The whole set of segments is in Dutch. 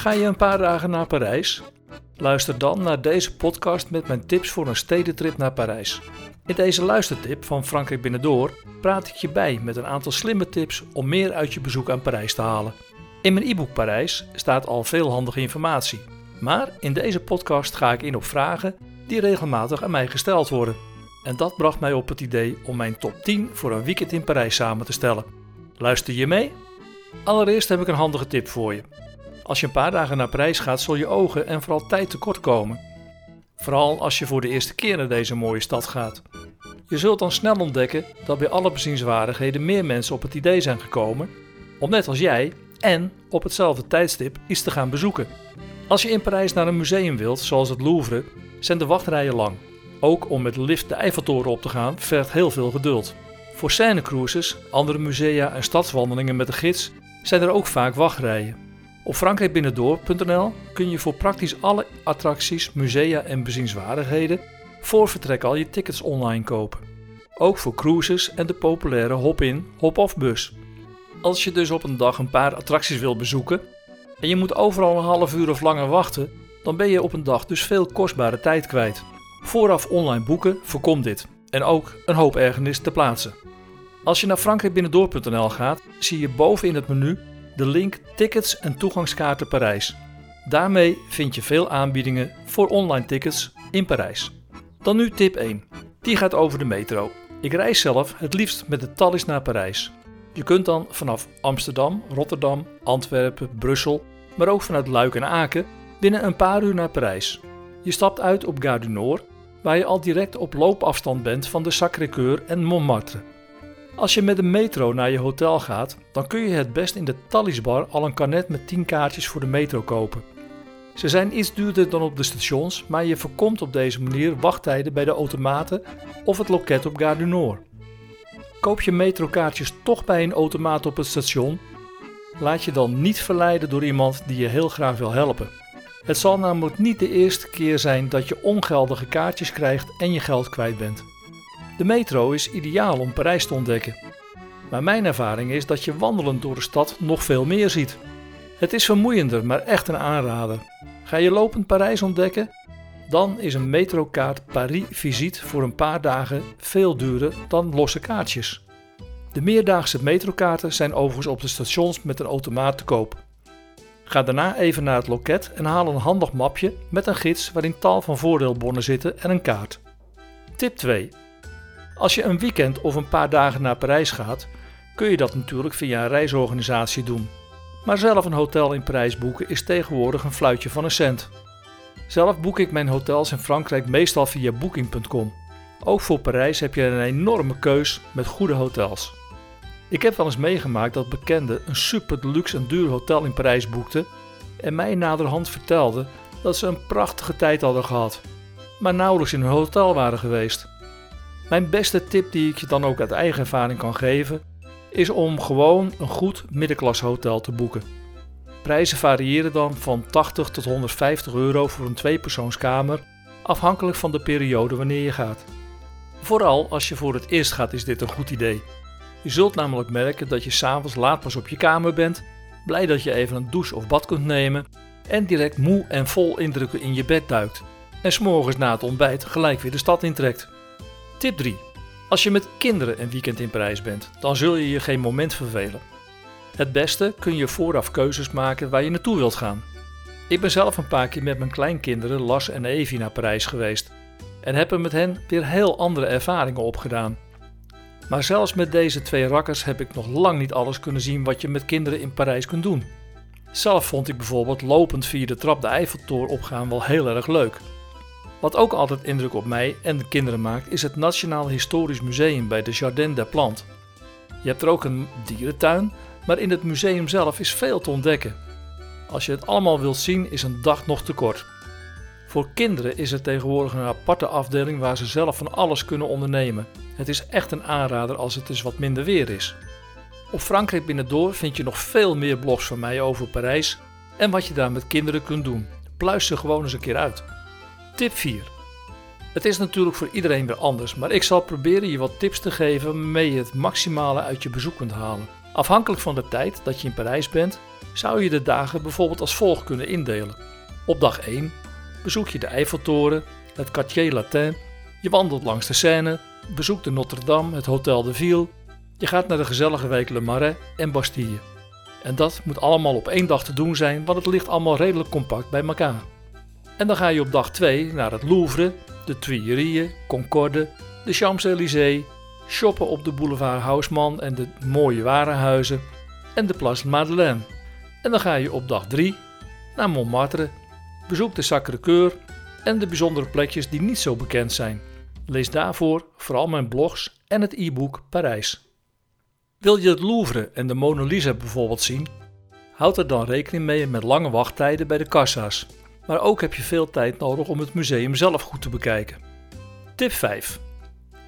Ga je een paar dagen naar Parijs? Luister dan naar deze podcast met mijn tips voor een stedentrip naar Parijs. In deze luistertip van Frankrijk Binnendoor praat ik je bij met een aantal slimme tips om meer uit je bezoek aan Parijs te halen. In mijn e-book Parijs staat al veel handige informatie. Maar in deze podcast ga ik in op vragen die regelmatig aan mij gesteld worden. En dat bracht mij op het idee om mijn top 10 voor een weekend in Parijs samen te stellen. Luister je mee? Allereerst heb ik een handige tip voor je. Als je een paar dagen naar Parijs gaat, zul je ogen en vooral tijd tekort komen. Vooral als je voor de eerste keer naar deze mooie stad gaat. Je zult dan snel ontdekken dat bij alle bezienswaardigheden meer mensen op het idee zijn gekomen om net als jij en op hetzelfde tijdstip iets te gaan bezoeken. Als je in Parijs naar een museum wilt, zoals het Louvre, zijn de wachtrijen lang. Ook om met lift de Eiffeltoren op te gaan vergt heel veel geduld. Voor scènecruises, andere musea en stadswandelingen met de gids zijn er ook vaak wachtrijen. Op frankrijkbinnendoor.nl kun je voor praktisch alle attracties, musea en bezienswaardigheden voor vertrek al je tickets online kopen. Ook voor cruises en de populaire hop-in, hop-off bus. Als je dus op een dag een paar attracties wilt bezoeken en je moet overal een half uur of langer wachten, dan ben je op een dag dus veel kostbare tijd kwijt. Vooraf online boeken voorkomt dit en ook een hoop ergernis te plaatsen. Als je naar frankrijkbinnendoor.nl gaat, zie je boven in het menu de link Tickets en toegangskaarten Parijs. Daarmee vind je veel aanbiedingen voor online tickets in Parijs. Dan nu tip 1. Die gaat over de metro. Ik reis zelf het liefst met de Thalys naar Parijs. Je kunt dan vanaf Amsterdam, Rotterdam, Antwerpen, Brussel, maar ook vanuit Luik en Aken binnen een paar uur naar Parijs. Je stapt uit op Gare du Nord, waar je al direct op loopafstand bent van de Sacré-Cœur en Montmartre. Als je met de metro naar je hotel gaat, dan kun je het best in de Thalysbar al een karnet met 10 kaartjes voor de metro kopen. Ze zijn iets duurder dan op de stations, maar je voorkomt op deze manier wachttijden bij de automaten of het loket op Gare du Nord. Koop je metrokaartjes toch bij een automaat op het station, laat je dan niet verleiden door iemand die je heel graag wil helpen. Het zal namelijk niet de eerste keer zijn dat je ongeldige kaartjes krijgt en je geld kwijt bent. De metro is ideaal om Parijs te ontdekken. Maar mijn ervaring is dat je wandelend door de stad nog veel meer ziet. Het is vermoeiender, maar echt een aanrader. Ga je lopend Parijs ontdekken? Dan is een metrokaart Paris Visite voor een paar dagen veel duurder dan losse kaartjes. De meerdaagse metrokaarten zijn overigens op de stations met een automaat te koop. Ga daarna even naar het loket en haal een handig mapje met een gids waarin tal van voordeelbonnen zitten en een kaart. Tip 2. Als je een weekend of een paar dagen naar Parijs gaat, kun je dat natuurlijk via een reisorganisatie doen. Maar zelf een hotel in Parijs boeken is tegenwoordig een fluitje van een cent. Zelf boek ik mijn hotels in Frankrijk meestal via booking.com. Ook voor Parijs heb je een enorme keus met goede hotels. Ik heb wel eens meegemaakt dat bekenden een super deluxe en duur hotel in Parijs boekten en mij naderhand vertelden dat ze een prachtige tijd hadden gehad, maar nauwelijks in hun hotel waren geweest. Mijn beste tip die ik je dan ook uit eigen ervaring kan geven, is om gewoon een goed middenklasse hotel te boeken. Prijzen variëren dan van 80 tot 150 euro voor een tweepersoonskamer, afhankelijk van de periode wanneer je gaat. Vooral als je voor het eerst gaat is dit een goed idee. Je zult namelijk merken dat je s'avonds laat pas op je kamer bent, blij dat je even een douche of bad kunt nemen en direct moe en vol indrukken in je bed duikt en s'morgens na het ontbijt gelijk weer de stad intrekt. Tip 3. Als je met kinderen een weekend in Parijs bent, dan zul je je geen moment vervelen. Het beste kun je vooraf keuzes maken waar je naartoe wilt gaan. Ik ben zelf een paar keer met mijn kleinkinderen Las en Evie naar Parijs geweest en heb er met hen weer heel andere ervaringen opgedaan. Maar zelfs met deze twee rakkers heb ik nog lang niet alles kunnen zien wat je met kinderen in Parijs kunt doen. Zelf vond ik bijvoorbeeld lopend via de trap de Eiffeltoren opgaan wel heel erg leuk. Wat ook altijd indruk op mij en de kinderen maakt, is het Nationaal Historisch Museum bij de Jardin des Plantes. Je hebt er ook een dierentuin, maar in het museum zelf is veel te ontdekken. Als je het allemaal wilt zien, is een dag nog te kort. Voor kinderen is er tegenwoordig een aparte afdeling waar ze zelf van alles kunnen ondernemen. Het is echt een aanrader als het eens wat minder weer is. Op Frankrijk Binnendoor vind je nog veel meer blogs van mij over Parijs en wat je daar met kinderen kunt doen. Pluis ze gewoon eens een keer uit. Tip 4. Het is natuurlijk voor iedereen weer anders, maar ik zal proberen je wat tips te geven waarmee je het maximale uit je bezoek kunt halen. Afhankelijk van de tijd dat je in Parijs bent, zou je de dagen bijvoorbeeld als volgt kunnen indelen. Op dag 1 bezoek je de Eiffeltoren, het Quartier Latin, je wandelt langs de Seine, bezoekt de Notre-Dame, het Hotel de Ville, je gaat naar de gezellige wijk Le Marais en Bastille. En dat moet allemaal op één dag te doen zijn, want het ligt allemaal redelijk compact bij elkaar. En dan ga je op dag 2 naar het Louvre, de Tuileries, Concorde, de Champs-Élysées, shoppen op de boulevard Haussmann en de mooie warenhuizen en de Place Madeleine. En dan ga je op dag 3 naar Montmartre, bezoek de Sacré-Cœur en de bijzondere plekjes die niet zo bekend zijn. Lees daarvoor vooral mijn blogs en het e-book Parijs. Wil je het Louvre en de Mona Lisa bijvoorbeeld zien? Houd er dan rekening mee met lange wachttijden bij de kassa's. Maar ook heb je veel tijd nodig om het museum zelf goed te bekijken. Tip 5.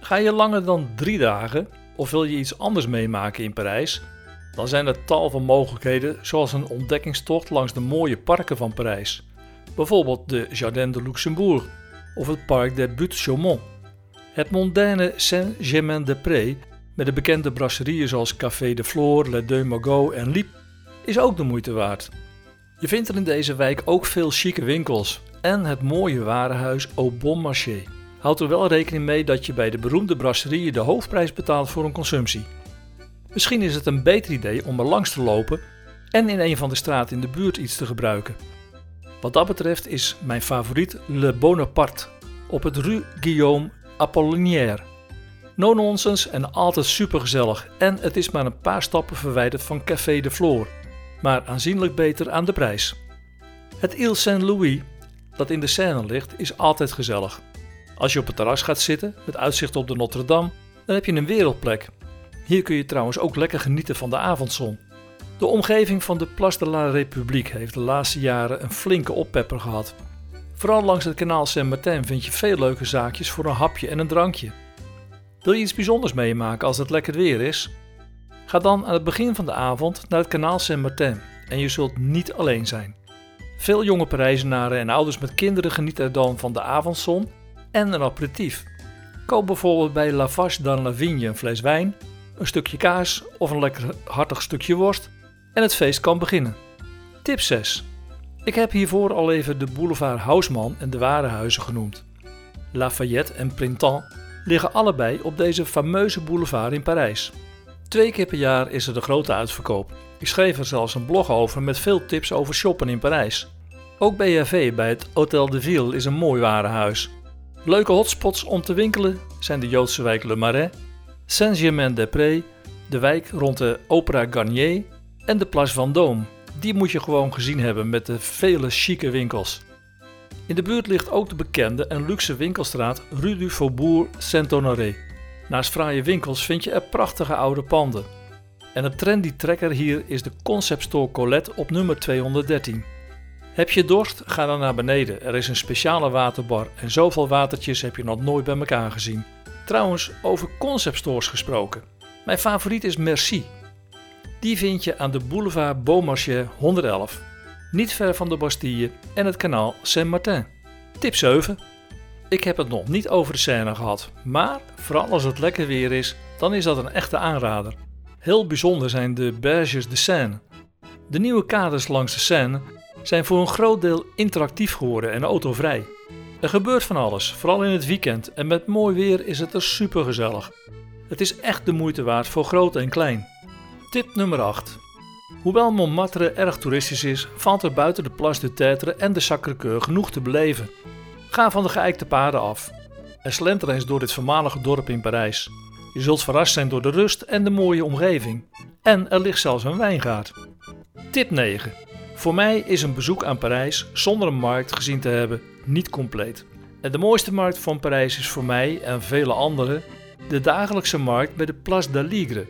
Ga je langer dan drie dagen of wil je iets anders meemaken in Parijs? Dan zijn er tal van mogelijkheden, zoals een ontdekkingstocht langs de mooie parken van Parijs. Bijvoorbeeld de Jardin de Luxembourg of het Parc des Buttes-Chaumont. Het mondaine Saint-Germain-des-Prés met de bekende brasserieën zoals Café de Flore, Le Deux Magots en Liep is ook de moeite waard. Je vindt er in deze wijk ook veel chique winkels en het mooie warenhuis Au Bon Marché. Houd er wel rekening mee dat je bij de beroemde brasserieën de hoofdprijs betaalt voor een consumptie. Misschien is het een beter idee om er langs te lopen en in een van de straten in de buurt iets te gebruiken. Wat dat betreft is mijn favoriet Le Bonaparte op het Rue Guillaume Apollinaire. No nonsense en altijd supergezellig en het is maar een paar stappen verwijderd van Café de Flore, maar aanzienlijk beter aan de prijs. Het Ile Saint-Louis, dat in de Seine ligt, is altijd gezellig. Als je op het terras gaat zitten met uitzicht op de Notre-Dame, dan heb je een wereldplek. Hier kun je trouwens ook lekker genieten van de avondzon. De omgeving van de Place de la République heeft de laatste jaren een flinke oppepper gehad. Vooral langs het kanaal Saint-Martin vind je veel leuke zaakjes voor een hapje en een drankje. Wil je iets bijzonders meemaken als het lekker weer is? Ga dan aan het begin van de avond naar het kanaal Saint-Martin en je zult niet alleen zijn. Veel jonge Parijzenaren en ouders met kinderen genieten er dan van de avondzon en een aperitief. Koop bijvoorbeeld bij La Vache dans la Vigne een fles wijn, een stukje kaas of een lekker hartig stukje worst en het feest kan beginnen. Tip 6. Ik heb hiervoor al even de boulevard Haussmann en de Warenhuizen genoemd. Lafayette en Printemps liggen allebei op deze fameuze boulevard in Parijs. Twee keer per jaar is er de grote uitverkoop. Ik schreef er zelfs een blog over met veel tips over shoppen in Parijs. Ook BHV bij het Hotel de Ville is een mooi warenhuis. Leuke hotspots om te winkelen zijn de Joodse wijk Le Marais, Saint-Germain-des-Prés, de wijk rond de Opera Garnier en de Place Vendôme. Die moet je gewoon gezien hebben met de vele chique winkels. In de buurt ligt ook de bekende en luxe winkelstraat Rue du Faubourg Saint-Honoré. Naast fraaie winkels vind je er prachtige oude panden. En een trendy trekker hier is de Concept Store Colette op nummer 213. Heb je dorst? Ga dan naar beneden. Er is een speciale waterbar en zoveel watertjes heb je nog nooit bij elkaar gezien. Trouwens, over concept stores gesproken. Mijn favoriet is Merci. Die vind je aan de boulevard Beaumarchais 111, niet ver van de Bastille en het kanaal Saint-Martin. Tip 7. Ik heb het nog niet over de Seine gehad, maar vooral als het lekker weer is, dan is dat een echte aanrader. Heel bijzonder zijn de Berges de Seine. De nieuwe kaders langs de Seine zijn voor een groot deel interactief geworden en autovrij. Er gebeurt van alles, vooral in het weekend en met mooi weer is het er super gezellig. Het is echt de moeite waard voor groot en klein. Tip nummer 8. Hoewel Montmartre erg toeristisch is, valt er buiten de Place de Tertre en de Sacré-Cœur genoeg te beleven. Ga van de geëikte paden af. Er slenter eens door dit voormalige dorp in Parijs. Je zult verrast zijn door de rust en de mooie omgeving. En er ligt zelfs een wijngaard. Tip 9. Voor mij is een bezoek aan Parijs zonder een markt gezien te hebben niet compleet. En de mooiste markt van Parijs is voor mij en vele anderen de dagelijkse markt bij de Place d'Aligre.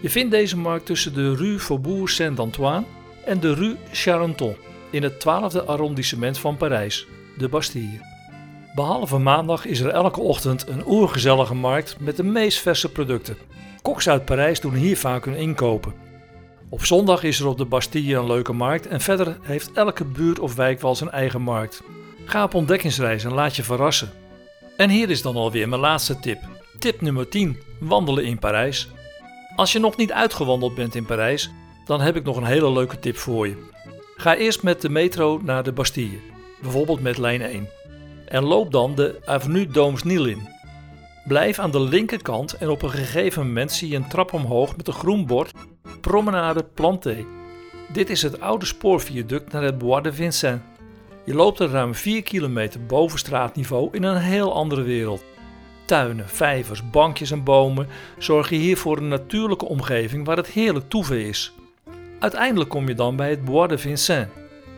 Je vindt deze markt tussen de Rue Faubourg Saint-Antoine en de Rue Charenton in het 12e arrondissement van Parijs, de Bastille. Behalve maandag is er elke ochtend een oergezellige markt met de meest verse producten. Koks uit Parijs doen hier vaak hun inkopen. Op zondag is er op de Bastille een leuke markt en verder heeft elke buurt of wijk wel zijn eigen markt. Ga op ontdekkingsreis en laat je verrassen. En hier is dan alweer mijn laatste tip. Tip nummer 10. Wandelen in Parijs. Als je nog niet uitgewandeld bent in Parijs, dan heb ik nog een hele leuke tip voor je. Ga eerst met de metro naar de Bastille, bijvoorbeeld met lijn 1. En loop dan de Avenue Dooms Niel in. Blijf aan de linkerkant en op een gegeven moment zie je een trap omhoog met een groen bord Promenade Planté. Dit is het oude spoorviaduct naar het Bois de Vincennes. Je loopt er ruim 4 kilometer boven straatniveau in een heel andere wereld. Tuinen, vijvers, bankjes en bomen zorgen hier voor een natuurlijke omgeving waar het heerlijk toeven is. Uiteindelijk kom je dan bij het Bois de Vincennes.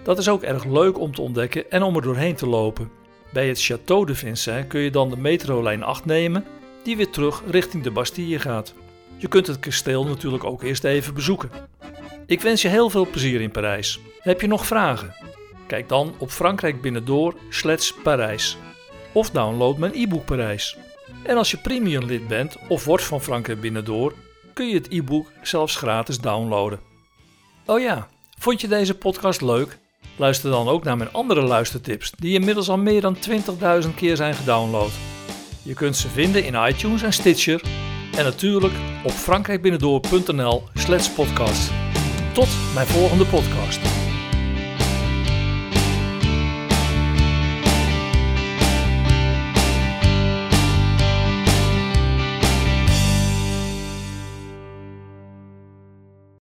Dat is ook erg leuk om te ontdekken en om er doorheen te lopen. Bij het Château de Vincennes kun je dan de metrolijn 8 nemen, die weer terug richting de Bastille gaat. Je kunt het kasteel natuurlijk ook eerst even bezoeken. Ik wens je heel veel plezier in Parijs. Heb je nog vragen? Kijk dan op Frankrijk Binnendoor Parijs. Of download mijn e-book Parijs. En als je premium lid bent of wordt van Frankrijk Binnendoor, kun je het e-book zelfs gratis downloaden. Oh ja, vond je deze podcast leuk? Luister dan ook naar mijn andere luistertips, die inmiddels al meer dan 20.000 keer zijn gedownload. Je kunt ze vinden in iTunes en Stitcher en natuurlijk op frankrijkbinnendoor.nl slash podcast. Tot mijn volgende podcast.